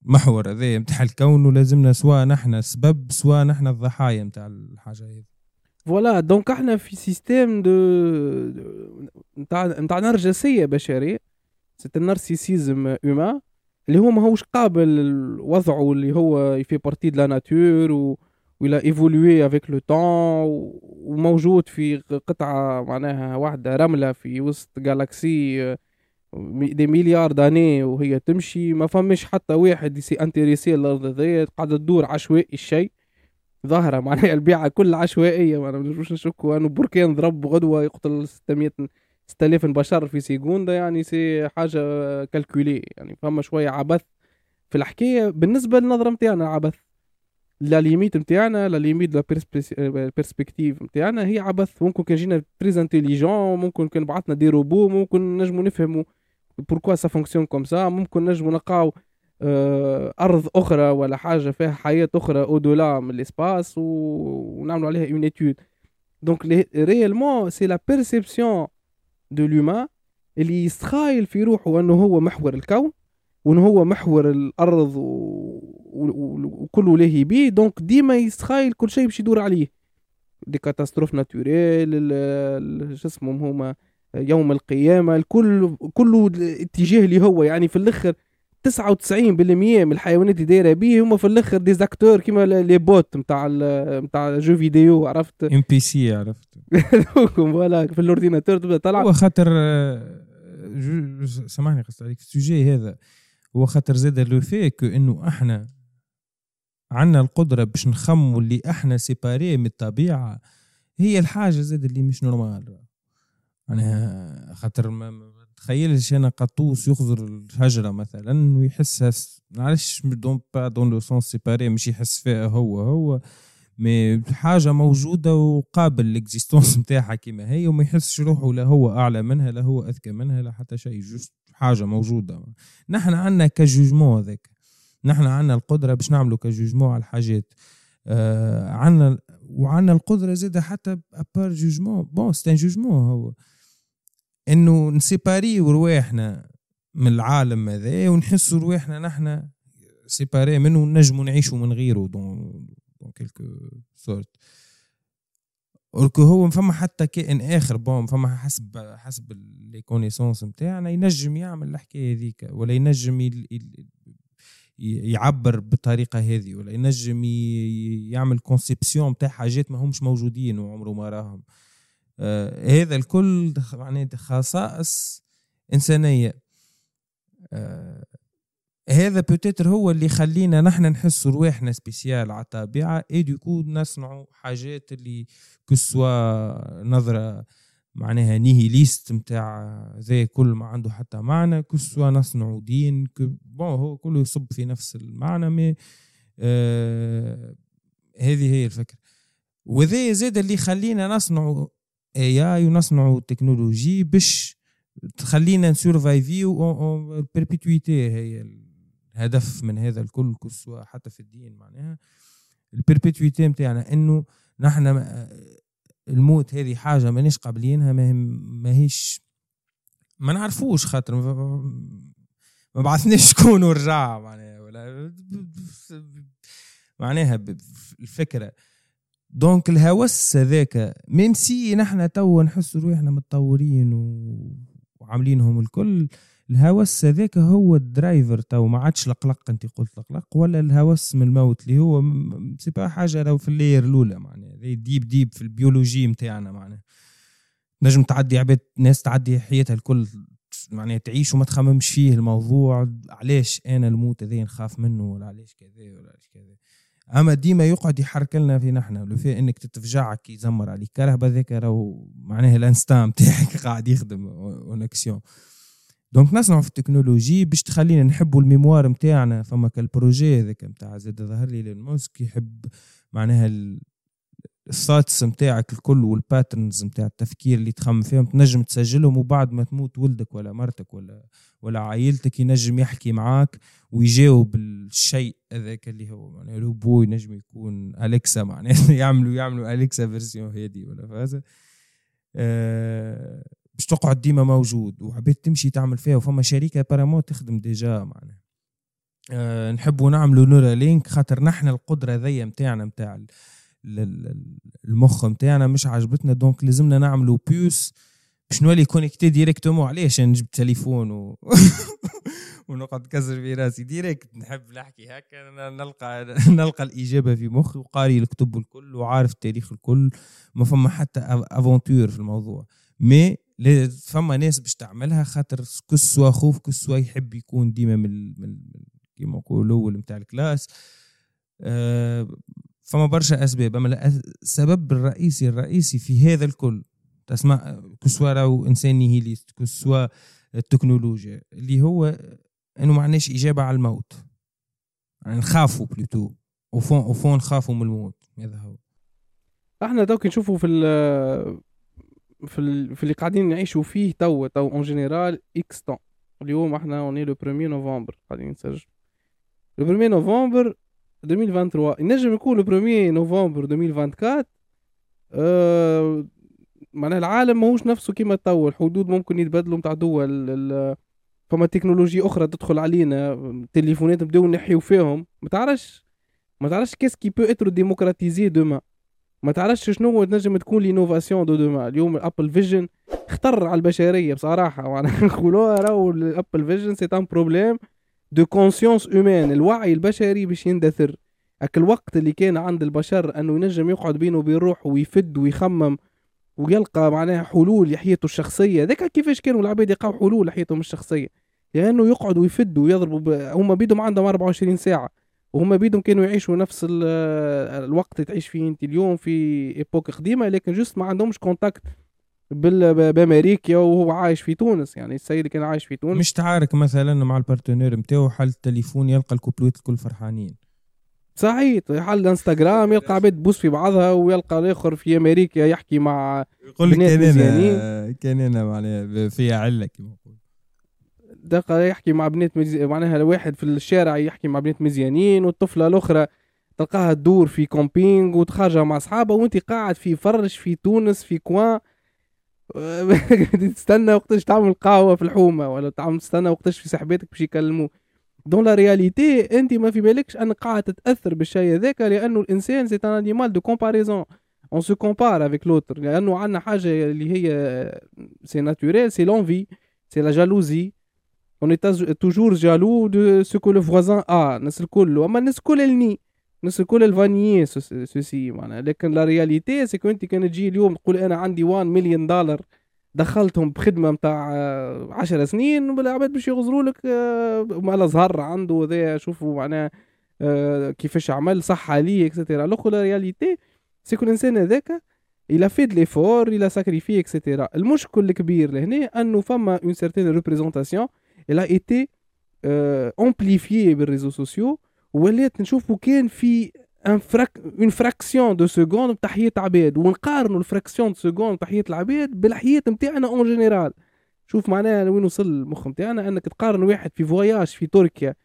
محور هذا نتاع الكون ولازمنا سواء نحن السبب سواء نحن الضحايا نتاع الحاجة هذه.
voilà donc إحنا في système de نتاع نتاع نرجسية بشرية. سي النارسيسيزم اوما اللي هو ماهوش قابل وضعه اللي هو يفي بارتي دو لا ناتور و ولا ايفولوي افيك لو طون وموجود في قطعة معناها واحدة رملة في وسط جالاكسي دي مليار داني وهي تمشي ما فمش حتى واحد يسي انتريسي الأرض ذي قاعدة تدور عشوائي الشيء. ظاهرة معناها البيعة كل عشوائية. ما نجمش نشكوا انه بركان ضرب غدوة يقتل 600 6000 بشر في سيكوندا يعني c'est حاجة calculée. يعني فما شوية عبث في الحكاية. بالنسبة للنظرة متاعنا عبث. la limite نتاعنا la limite la perspective نتاعنا هي عبث. ممكن كان جينا intelligents ممكن كان بعثنا des robots ممكن نجمو نفهموا pourquoi ça fonctionne comme ça ممكن نجمو نلقاو آه أرض أخرى ولا حاجة فيها حياة أخرى au-delà من ال espace ونعملوا عليها une étude donc réellement c'est la perception de l'humain اللي يستخايل في روحه إنه هو محور الكون وإنه هو محور الأرض و... و... وكل وليه بيه donc ديما يستخايل كل شيء باش يدور عليه. des catastrophes naturelles شو اسمهم هما؟ يوم القيامة الكل كله اتجاه اللي هو يعني في الآخر 99% من الحيوانات اللي دايرة بيه هما في الآخر des acteurs كيما les bots نتاع نتاع jeux vidéo عرفت؟
N PC عرفت.
voilà في ال ordinateur تبدأ طالع
هو خاطر سامحني قصدي عليك ال sujet هذا هو خاطر زاد لو في إنه إحنا عندنا القدرة باش نخموا اللي إحنا séparés من الطبيعة هي الحاجة زاد اللي مش normal يعني خاطر ما تخيلش أنا قطوس يخزر الشجره مثلا ويحسها معلش donc pas dans le sens séparé مش يحس فيها هو هو mais حاجة موجودة وقابل l'existence نتاعها كيما هي وما يحسش روحه لا هو أعلى منها لا هو أذكى منها لا حتى شيء juste حاجة موجودة. نحن عندنا ك jugement هذاك. نحن عندنا القدرة باش نعملوا ك jugement على الحاجات. آه عندنا وعندنا القدرة زاده حتى à part jugement bon c'est jugement هو. إنه ن séparer رواحنا من العالم هذا ونحسوا رواحنا نحن séparés منه ونجموا نعيشوا من غيره. donc dans quelque sorte or que هو فما حتى كائن آخر bon فما حسب حسب les connaissances نتاعنا ينجم يعمل الحكاية هذيك ولا ينجم يعبر بالطريقة هذه ولا ينجم يعمل conception نتاع حاجات ما همش موجودين وعمره ما راهم. هذا الكل يعني خصائص إنسانية. آه هذا peut-être هو اللي يخلينا نحن نحس رواحنا spécial على الطبيعة et du coup نصنعوا حاجات اللي que ce soit نظرة معناها nihiliste نتاع ذا كل ما عنده حتى معنى que ce soit نصنعوا دين bon هو كله يصب في نفس المعنى mais آه هذه هي الفكرة. وذا زاد اللي يخلينا نصنعوا AI ونصنعوا تكنولوجي باش تخلينا ن survive يو ال perpétuité هي الهدف من هذا الكل que ce soit حتى في الدين معناها. ال perpétuité نتاعنا إنه نحن الموت هذه حاجة مانيش قابلينها ما هيش ما نعرفوش خاطر ما بعثناش شكون ورجع معناها ولا معناها الفكرة. donc الهوس هذاك même si نحن توا نحس روحنا متطورين وعاملينهم الكل الهوس هذاك هو ال driver تو ما عادش القلق أنت قلت القلق ولا الهوس من الموت اللي هو c'est pas حاجة لو في ال layer الأولى معناها deep deep في ال biologie نتاعنا معناها. نجم تعدي عباد ناس تعدي حياتها الكل معناها تعيش وما تخممش فيه الموضوع علاش أنا الموت هذا نخاف منه ولا علاش كذا ولا علاش كذا. أما ديما يقعد يحرك لنا في نحن لو في إنك تتفجعك يزمر عليك. كرهبه ذاك راهو معناها ال instinct تاعك قاعد يخدم en action donc نصنعوا في التكنولوجي باش تخلينا نحبوا ال mémoire نتاعنا فما كال projet هذاك نتاع زاد ظهر لي Musk يحب معناها ال thoughts نتاعك الكل وال patterns نتاع التفكير اللي تخمم فيهم تنجم تسجلهم وبعد ما تموت ولدك ولا مرتك ولا ولا عائلتك ينجم يحكي معاك ويجاوب الشيء هذاك اللي هو معناها روبو ينجم يكون Alexa معناها يعملوا يعملوا Alexa version هذه ولا فازا أه باش تقعد ديما موجود وحبيت تمشي تعمل فيها وفما شركة apparemment تخدم déjà معناها. أه نحبوا نعملوا Neuralink خاطر نحن القدرة ذي نتاعنا نتاع المخ نتاعنا مش عجبتنا donc لازمنا نعملوا puce باش نولي connectés directement علاش نجيب تليفون و... ونقعد كسر في راسي direct نحب نحكي هكا نلقى نلقى الإجابة في مخي وقاري الكتب الكل وعارف التاريخ الكل. ما فما حتى aventure في الموضوع. mais فما ناس باش تعملها خاطر كسوا خوف كسوا يحب يكون ديما من, من كيما نقولوا الأول نتاع الكلاس. أه فما برشا أسباب. أما السبب الرئيسي الرئيسي في هذا الكل تسمع que ce soit راهو إنسان nihiliste que ce soit التكنولوجيا اللي هو إنه ما عندناش إجابة على الموت. يعني نخافوا plutôt وفون وفون نخافوا من الموت. هذا هو.
إحنا دوك نشوفوا في في, ال... في اللي قاعدين نعيشوا فيه تو تو اون جينيرال إكس طون اليوم إحنا اوني لو 1 نوفمبر قاعدين نسجل. لو 1 نوفمبر 2023 ينجم يكون لو 1 نوفمبر 2024 أه معناها العالم ماهوش نفسه كيما تو الحدود ممكن يتبدلوا نتاع دول. فما تكنولوجيا أخرى تدخل علينا. تليفونات نبداو نحيو فيهم. ما تعرفش ما تعرفش qu'est-ce qui peut être démocratisé demain ما تعرفش شنو تنجم تكون l'innovation de demain اليوم ال Apple Vision اخطر على البشرية بصراحة. نقولوها راهو ال Apple Vision c'est un problème de conscience humaine الوعي البشري باش يندثر هاك الوقت اللي كان عند البشر أنه ينجم يقعد بينه وبين روحه ويفد ويخمم ويلقى معناها حلول لحياته الشخصية ذاك كيفاش كانوا العباد يلقاو حلول لحياتهم الشخصية لأنه يعني يقعدوا يفدوا ويضربوا ب... هم بيدهم عندهم 24 ساعة وهم بيدهم كانوا يعيشوا نفس الوقت اللي تعيش فيه أنت اليوم في époque قديمة لكن juste ما عندهمش contact. بأمريكا وهو عايش في تونس. يعني السيد كان عايش في تونس.
مش تعارك مثلا مع ال partenaire نتاعو حل التليفون يلقى الكوبلوت الكل فرحانين.
صحيح حل إنستغرام يلقى عباد تبوس في بعضها ويلقى الآخر في أمريكا يحكي مع
يقول لك كان أنا كان أنا معناها فيها علة كما
دقة يحكي مع بنات مز... معناها الواحد في الشارع يحكي مع بنات مزيانين والطفلة الأخرى تلقاها تدور في camping وتخرج مع أصحابها وأنت قاعد في فرش في تونس في coin تستنى وقتاش تعمل قهوة في الحومة ولا تعمل تستنى وقتاش في صاحباتك باش يكلموا dans la réalité أنت ما في بالكش انك قاعد تتأثر بالشيء هذاك لأنه الإنسان c'est un animal de comparaison on se compare avec l'autre لأنه عندنا حاجة اللي هي c'est naturel c'est l'envie c'est la jalousie est toujours jaloux de ce que le voisin a. الناس الكل. اما الناس الكل الني الناس الكل الفانيي سوسي معناها. لكن la réalité c'est انت كان تجي اليوم تقول أنا عندي 1 مليون دولار دخلتهم بخدمة نتاع 10 سنين والعباد باش يغزروا لك مال زهر عنده ذا شوفوا معناها كيفاش عمل صح عليه et cetera alors que la réalité c'est الانسان هذاك il a fait l'effort il a sacrifié et cetera المشكل الكبير لهنا أنه فما une certaine représentation été euh, amplifiée بال réseaux sociaux. ولات نشوفوا كان في une frac une fraction de seconde نتاع حياة عباد ونقارنوا ال fraction de seconde نتاع حياة العباد بالحياة نتاعنا en général شوف معناها وين وصل المخ نتاعنا انك تقارن واحد في voyage في تركيا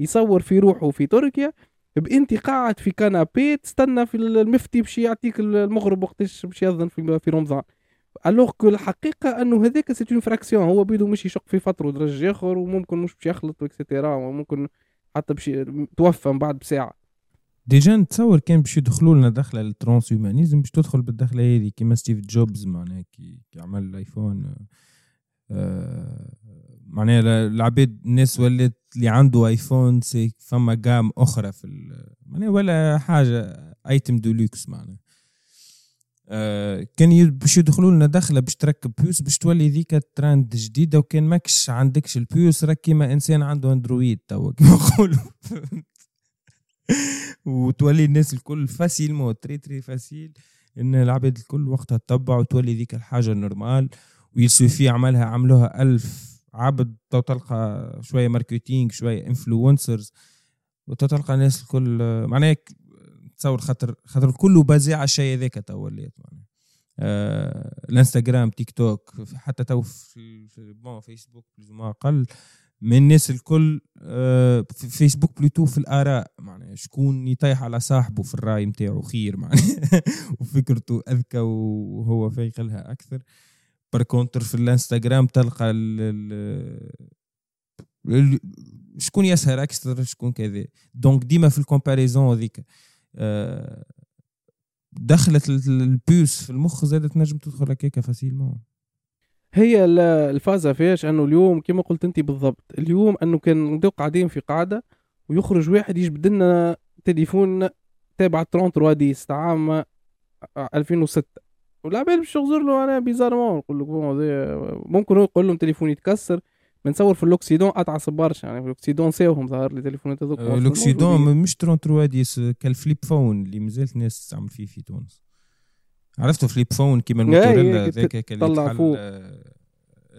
يصور في روحه في تركيا بانت قاعد في canapé تستنى في المفتي باش يعطيك المغرب وقتاش باش يأذن في, في رمضان. alors que الحقيقة أنه هذاك c'est une fraction هو بيدو مش يشق في فتره درج آخر وممكن مش باش يخلط et cetera وممكن حتى باش توفى من بعد بساعة.
déjà نتصور كان باش يدخلوا لنا دخله لل transhumanisme باش تدخل بالدخله هذه كيما ستيف جوبز معناها كي, عمل الآيفون آه معناها العباد الناس ولات اللي عنده آيفون c'est فما gamme أخرى في معناها ولا حاجة item de luxe معناها. آه، كان باش يدخلوا لنا دخله باش تركب puce باش تولي ذيك ترند جديدة وكان ماكش عندكش ال puce راك كيما إنسان عنده أندرويد توا كيما نقولوا. وتولي الناس الكل facilement très très facile إن العباد الكل وقتها تتبع وتولي ذيك الحاجة normale. و il suffit عملها عملوها ألف عبد تلقى شوية marketing شوية influencers وتلقى الناس الكل معناها تصور خاطر خاطر كله basé على الشيء هذاك تو وليت معناها الانستغرام تيك توك حتى تو في, bon فيسبوك ما أقل. من الناس الكل آه في فيسبوك plutôt في الآراء معناها شكون يطيح على صاحبه في الرأي نتاعو خير معناها. وفكرته أذكى وهو فايق لها أكثر. par contre في الانستغرام تلقى ال شكون يسهر أكثر شكون كذا. donc ديما في ال comparaison هذيك. دخلت ال puce في المخ زادت نجم تدخل هكاك facilement.
هي الفازة فيش أنه اليوم كما قلت أنت بالضبط اليوم أنه كان نبداو قاعدين في قاعدة ويخرج واحد يجبد لنا تليفون تابع 33 dix عام 2006 والعباد باش يغزر له أنا bizarrement نقول لك ممكن هو يقول لهم تليفون يتكسر. بنصور في l'Occident اتعصب برشا يعني في l'Occident ساوهم ظهر لي تليفونات هذوك.
l'Occident مش 33 dix كال flip phone اللي مازالت ناس تستعمل فيه في تونس. عرفتوا flip phone كيما الموتورولا ذاك كان يتحل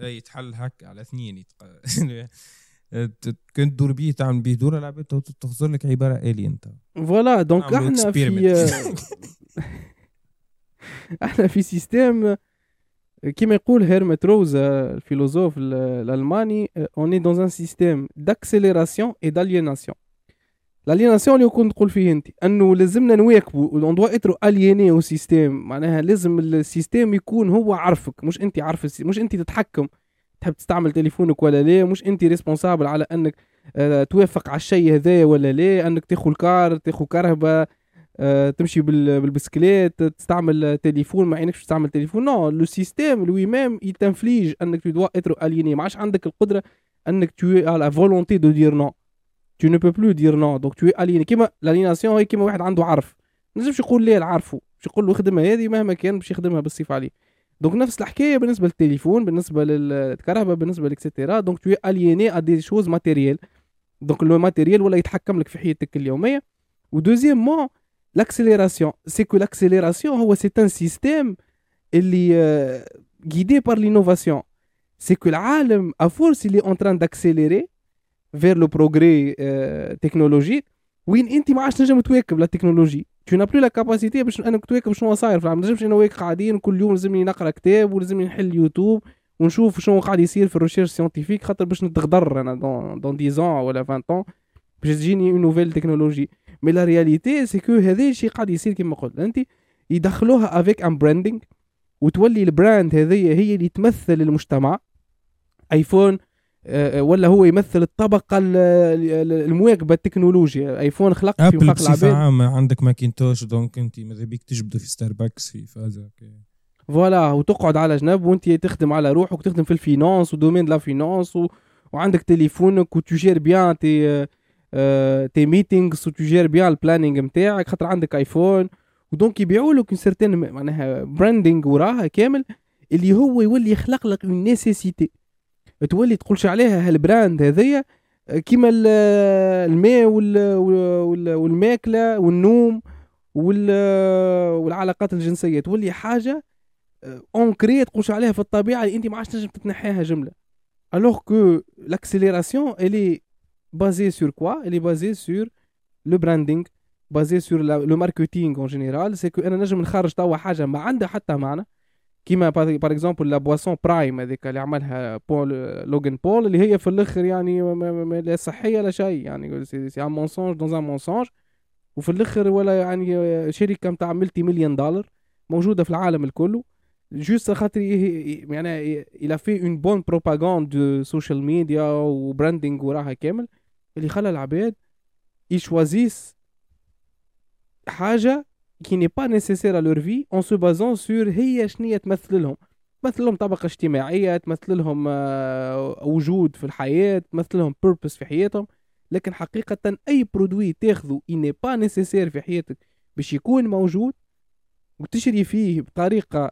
اي يتحل هك على اثنين كنت تدور بيه تعمل بيه دورة العباد تخزر لك عبارة الين
voilà donc إحنا في إحنا في système كما يقول هارتموت روزا ال philosophe الألماني on est dans un système d'accélération et d'aliénation. ال aliénation اللي كنت تقول فيه أنت أنه لازمنا نواكبوا on doit être aligné au système معناها لازم ال système يكون هو عارفك مش أنت عارف مش أنت تتحكم. تحب تستعمل تليفونك ولا لا مش أنت responsable على أنك آه، توافق على الشيء هذا ولا لا أنك تاخذ ال car تاخذ آه، تمشي بالبسكليت تستعمل تليفون ما عينكش تستعمل تليفون. non le système lui-même t'inflige انك tu dois être aligné ما عادش عندك القدرة انك tu as la volonté de dire non ne peux plus dire non. Donc tu es aligné. كيما l'aliénation هي كيما واحد عنده عرف. ما نجمش يقول ليه عارفه باش يقول له خدمها هذه مهما كان باش يخدمها بالصيف عليه. donc نفس الحكاية بالنسبة للتليفون بالنسبة للكهرباء بالنسبة ل et cetera donc tu es aliéné à des choses matérielles donc le matériel ولا يتحكم لك في حياتك اليومية. و deuxièmement c'est que l'accélération هو c'est un système اللي guidé par l'innovation. C'est que العالم à force il est en train d'accélérer vers le progrès euh, technologique. وين أنت ما عادش تنجم تواكب la technologie tu n'as plus la capacité باش أنك تواكب شنو صاير. في العالم نجمش أنا وياك قاعدين كل يوم لازمني نقرأ كتاب ولازمني نحل يوتيوب ونشوف شنو قاعد يصير في ال recherche scientifique خاطر باش نتغدر أنا dans dans 10 ولا 20 ans. باش تجيني une nouvelle technologie mais la réalité c'est que هذا الشيء قاعد يصير كما قلت. أنت يدخلوها avec un branding وتولي ال brand هذه هي اللي تمثل المجتمع. ايفون آه، ولا هو يمثل الطبقة المواكبة التكنولوجيا. ايفون خلق
في خلق العباد. عامة عندك ماكينتوش donc أنت ماذا بيك؟ تجبده في ستاربكس في فازا
voilà وتقعد على جنب وأنت تخدم على روحك وتخدم في ال finance و domaine la finance و... وعندك تليفونك و tu gères bien tes. tes meetings و tu gères bien ال planning نتاعك خاطر عندك آيفون. و donc يبيعوا لك certain معناها branding وراها كامل اللي هو يولي يخلق لك une nécessité تولي تقولش عليها هال brand هذيا كيما الماء والماكلة والنوم والعلاقات الجنسية. تولي حاجة ancrée تقولش عليها في الطبيعة اللي أنت ما عادش تنجم تتنحيها جملة. alors que l'accélération elle est basée sur quoi elle est basée sur le branding basée sur le marketing en général c'est que أنا نجم نخرج توا حاجة ما عندها حتى معنى. كيما par exemple la boisson Prime هذيك اللي عملها بول لوغان بول اللي هي في الأخر يعني لا صحية لا شيء يعني. c'est un mensonge dans un وفي الأخر ولا يعني شركة نتاع multi-million دولار موجودة في العالم الكل. juste خاطر يعني il a fait une bonne propagande social media و branding وراها كامل. اللي خلى العباد يشوازيس حاجة qui n'est pas nécessaire à leur vie en se basant sur هي شنية تمثل لهم. تمثل لهم طبقة اجتماعية تمثل لهم وجود في الحياة تمثل لهم purpose في حياتهم. لكن حقيقة أي produit تاخذه n'est pas nécessaire في حياتك باش يكون موجود وتشري فيه بطريقة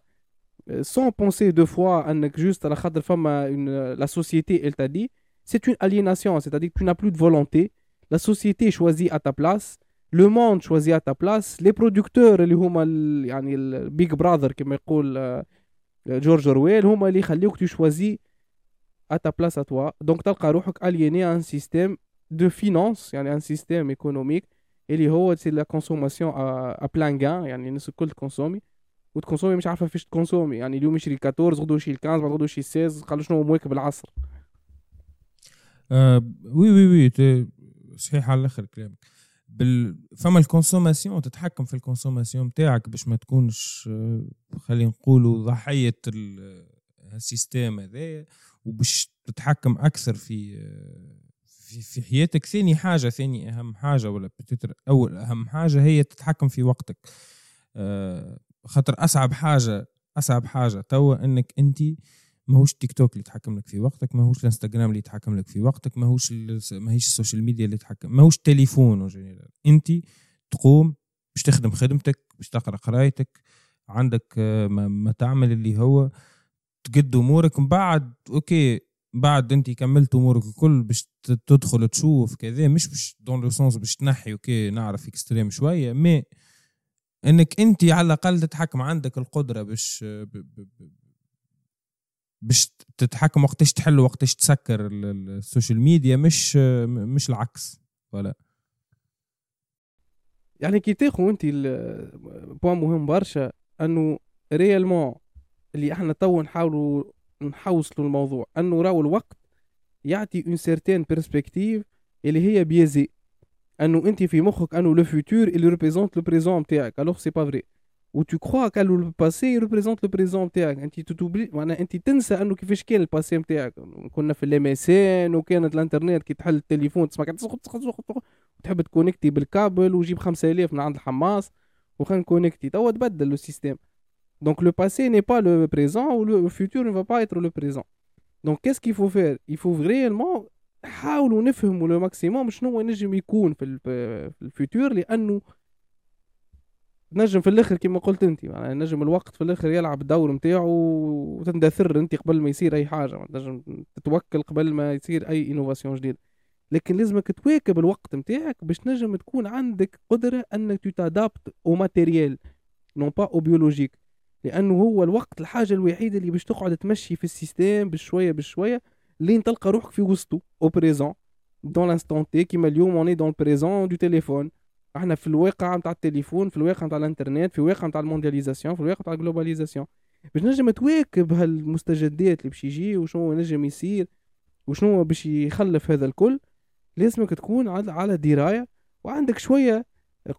sans penser deux fois أنك juste على خاطر فما société elle t'a dit c'est une aliénation c'est-à-dire que tu n'as plus de volonté. La société choisit à ta place. le monde choisit à ta place les producteurs اللي هما يعني ال Big Brother كما يقول جورج اورويل هما اللي يخليوك ت choisi à ta place à toi donc تلقى روحك aligné un système de finance يعني un système économique اللي هو c'est la consommation à plein gain يعني الناس الكل تكونسومي وتكونسومي مش عارفه فيش تكونسومي يعني اليوم يشري 14 غدو يشري 15 بعد غدو يشري 16 قالوا شنو مواكب العصر
آه oui oui oui صحيح على الآخر كلامك. بال... فما ال consommation تتحكم في ال consommation بتاعك باش ما تكونش خلينا نقولوا ضحية ال système هذا وباش تتحكم أكثر في في في حياتك. ثاني حاجة ثاني أهم حاجة ولا peut-être اول أهم حاجة هي تتحكم في وقتك. آه، خاطر أصعب حاجة أصعب حاجة توا إنك انت ماهوش تيك توك اللي يتحكم لك في وقتك ماهوش الانستغرام اللي يتحكم لك في وقتك ماهوش ماهيش ال social media اللي يتحكم ماهوش التليفون أنت تقوم باش تخدم خدمتك باش تقرأ قرايتك عندك آه، ما تعمل اللي هو تقد أمورك من بعد okay بعد أنت كملت أمورك الكل باش تدخل تشوف كذا مش باش dans le sens باش تنحي okay نعرف extrême شوية mais إنك أنت على الأقل تتحكم عندك القدرة باش باش تتحكم وقتاش تحل وقتاش تسكر ال social media مش مش العكس. ولا
يعني كي تاخو انت بوان مهم برشا انه ريالمون اللي إحنا تو نحاولوا نحوصلوا الموضوع انه راهو الوقت يعطي اون سيرتين بيرسبكتيف اللي هي بيزي انه انت في مخك انه لو فيتور اللي ريبريزونت لو بريزون نتاعك الوغ سي با فري و تو كخوا كانو لو باسي ريبريزونت لو بريزون نتاعك انت توبلي معناها انت تنسى انه كيفاش كان الباسي نتاعك كنا في les messagers وكانت الانترنت كي تحل التليفون تسمع تحب تكونكتي بالكابل وجيب 5000 من عند الحماس وخلينا نكونكتي توا تبدل le système donc le passé n'est pas le présent و le futur ne va pas être le présent. donc qu'est-ce qu'il faut faire? نفهموا le maximum شنو نجم يكون في ال futur لأنه نجم في الآخر كما قلت أنت يعني نجم الوقت في الآخر يلعب الدور نتاعو وتندثر أنت قبل ما يصير أي حاجة نجم تتوكل قبل ما يصير أي innovation جديد لكن لازمك تواكب الوقت نتاعك باش نجم تكون عندك قدرة أنك ت t'adaptes au matériel non pas au biologique لأنه هو الوقت الحاجة الوحيدة اللي باش تقعد تمشي في ال système بشوية بشوية لين تلقى روحك في وسطه au présent dans l'instant T كيما اليوم on est dans le présent du téléphone إحنا في الواقع نتاع التليفون في الواقع نتاع الانترنت في الواقع نتاع ال mondialisation في الواقع نتاع ال globalisation. باش نجم تواكب هالمستجدات اللي باش يجي وشنو نجم يصير وشنو باش يخلف هذا الكل لازمك تكون على دراية وعندك شوية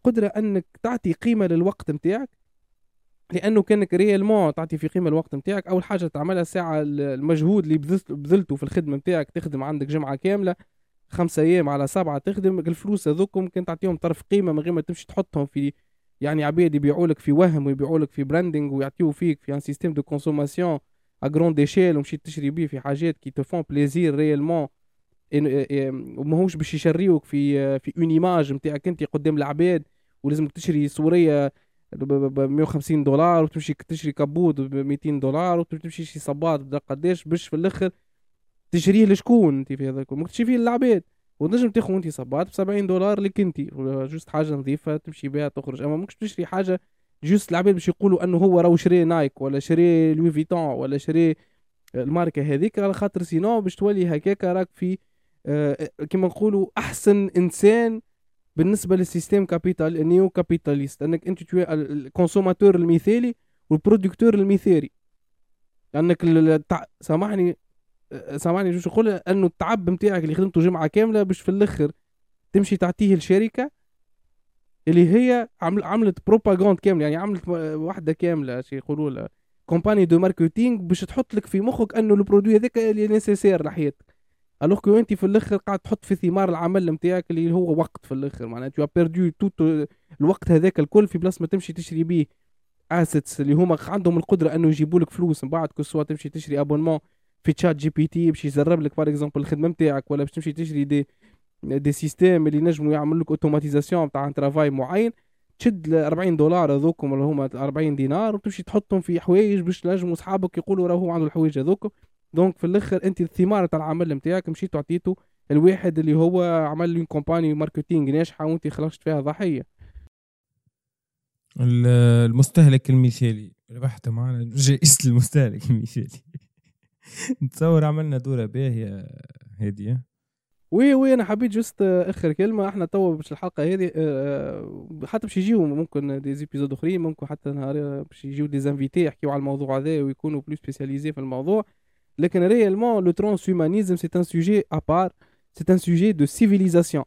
قدرة أنك تعطي قيمة للوقت نتاعك لأنه كأنك ريالمون تعطي في قيمة الوقت نتاعك أول حاجة تعملها ساعه المجهود اللي بذلته في الخدمة نتاعك تخدم عندك جمعة كاملة خمسة أيام على سبعة تخدم الفلوس هذوك ممكن تعطيهم طرف قيمة من غير ما تمشي تحطهم في يعني عباد يبيعوا لك في وهم ويبيعوا لك في branding ويعطيو فيك في un système de consommation à grande échelle ومشيت تشري بيه في حاجات qui te font plaisir réellement وماهوش باش يشريوك في في une image نتاعك أنت قدام العباد ولازمك تشري صورية ب 150 دولار وتمشي تشري كبوت ب 200 دولار وتمشي شي صباط قداش باش في الآخر تشريه لشكون انت في هذاك ممكن تشري فيه للعباد. وتنجم تاخذ انت صباط ب 70 دولار لك انت. juste حاجة نظيفة تمشي بها تخرج. أما ممكن تشري حاجة juste العباد باش يقولوا أنه هو راهو شري نايك ولا شري لوي فيتون ولا شري الماركة هذيك على خاطر sinon باش تولي هكاك راك في آه كما نقولوا أحسن إنسان بالنسبة لل système capital ال néo-capitaliste. أنك أنت توي ال consommateur المثالي وال producteur المثالي. انك سامحني سامحني juste نقول إنه التعب نتاعك اللي خدمته جمعة كاملة باش في الأخر تمشي تعطيه الشركة اللي هي عملت propagande كاملة يعني عملت واحدة كاملة شي يقولوا campagne de marketing باش تحط لك في مخك إنه ال produit هذاك اللي nécessaire لحياتك. alors que أنت في الأخر قاعد تحط في ثمار العمل نتاعك اللي هو وقت في الأخر معناها tout perdu tout الوقت هذاك الكل في بلاصه ما تمشي تشري بيه assets اللي هما عندهم القدرة إنه يجيبوا لك فلوس من بعد que ce soit تمشي تشري abonnement في ChatGPT باش يزرب لك par exemple الخدمة نتاعك ولا باش تمشي تشري des des systèmes اللي نجموا يعملوا لك automatisation تاع travail معين تشد ال 40 دولار هذوكم اللي هما 40 دينار وتمشي تحطهم في حوايج باش نجموا أصحابك يقولوا راهو عنده الحوايج هذوك donc في الأخر أنت الثمار تاع العمل نتاعك مشيت عطيته الواحد اللي هو عمل les campagnes marketing ناجحة وأنت خرجت فيها ضحية.
المستهلك المثالي ربحت معنا جائزة المستهلك المثالي. نتصور عملنا دورة باهية هادية
oui oui أنا حبيت juste آخر كلمة. إحنا توا باش الحلقة هذه آه، حتى باش يجيو ممكن des épisodes أخرين ممكن حتى نهار باش يجيو des invités يحكيو على الموضوع هذا ويكونوا plus spécialisés في الموضوع. لكن réellement le transhumanisme c'est un sujet à part c'est un sujet de civilisation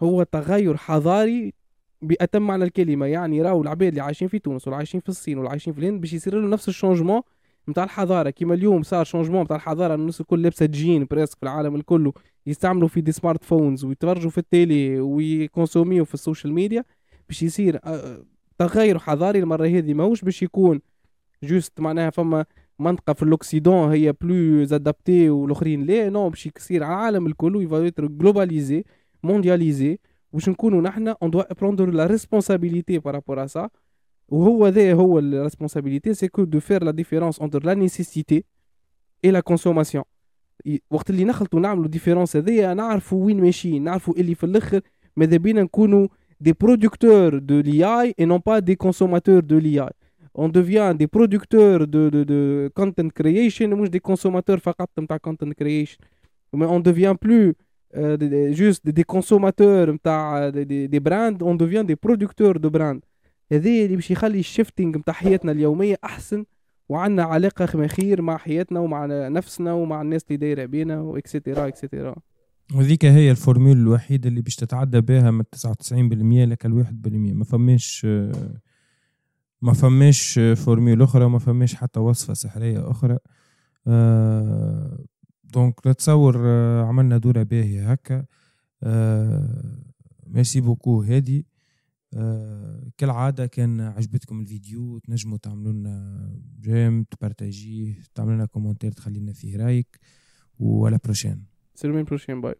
هو تغير حضاري بأتم معنى الكلمة. يعني راهو العباد اللي عايشين في تونس ولا عايشين في الصين ولا عايشين في الهند باش يصير لهم نفس ال changement نتاع الحضارة. كيما اليوم صار changement نتاع الحضارة الناس الكل لابسة jean presque في العالم الكل يستعملوا في des smartphones ويتفرجوا في ال télé وي consomm يو في ال social media باش يصير تغير حضاري المرة هذه ماهوش باش يكون juste معناها فما منطقة في ال occident هي plus adaptée والأخرين. لا non باش يصير العالم الكل يفا globalisé mondialisé باش نكونوا نحن on doit prendre la responsabilité par rapport à ça وهو ذا هو ال responsabilité c'est que de faire la différence entre la nécessité et la consommation وقت اللي نخلطوا نعملوا différence هذيا نعرفوا وين ماشيين نعرفوا إللي في الأخر. ماذا بينا نكونوا دي برودكتور دو لي اي اي نون با دي كونسوماتور دو لي اي on devient des producteurs de, de, de content creation مش des consommateurs فقط نتاع content creation. Mais on devient plus euh, des, juste des consommateurs نتاع des, des brands on devient des producteurs de brands. هذا اللي باش يخلي ال shifting نتاع حياتنا اليومية أحسن وعندنا علاقة خير مع حياتنا ومع نفسنا ومع الناس اللي دايرة بينا و et cetera et cetera
وذيك هي ال formule الوحيدة اللي باش تتعدى بها من 99% لك الواحد بالمية. ما فماش ما فماش formule أخرى وما فماش حتى وصفة سحرية أخرى. أه donc نتصور آه، عملنا دورة باهية هكا. أه merci beaucoup. هادي. كالعادة كان عجبتكم الفيديو تنجموا تعملوا لنا j'aime ت partager تعملوا لنا commentaire تخلينا فيه رايك و à
la prochaine semaine prochaine bye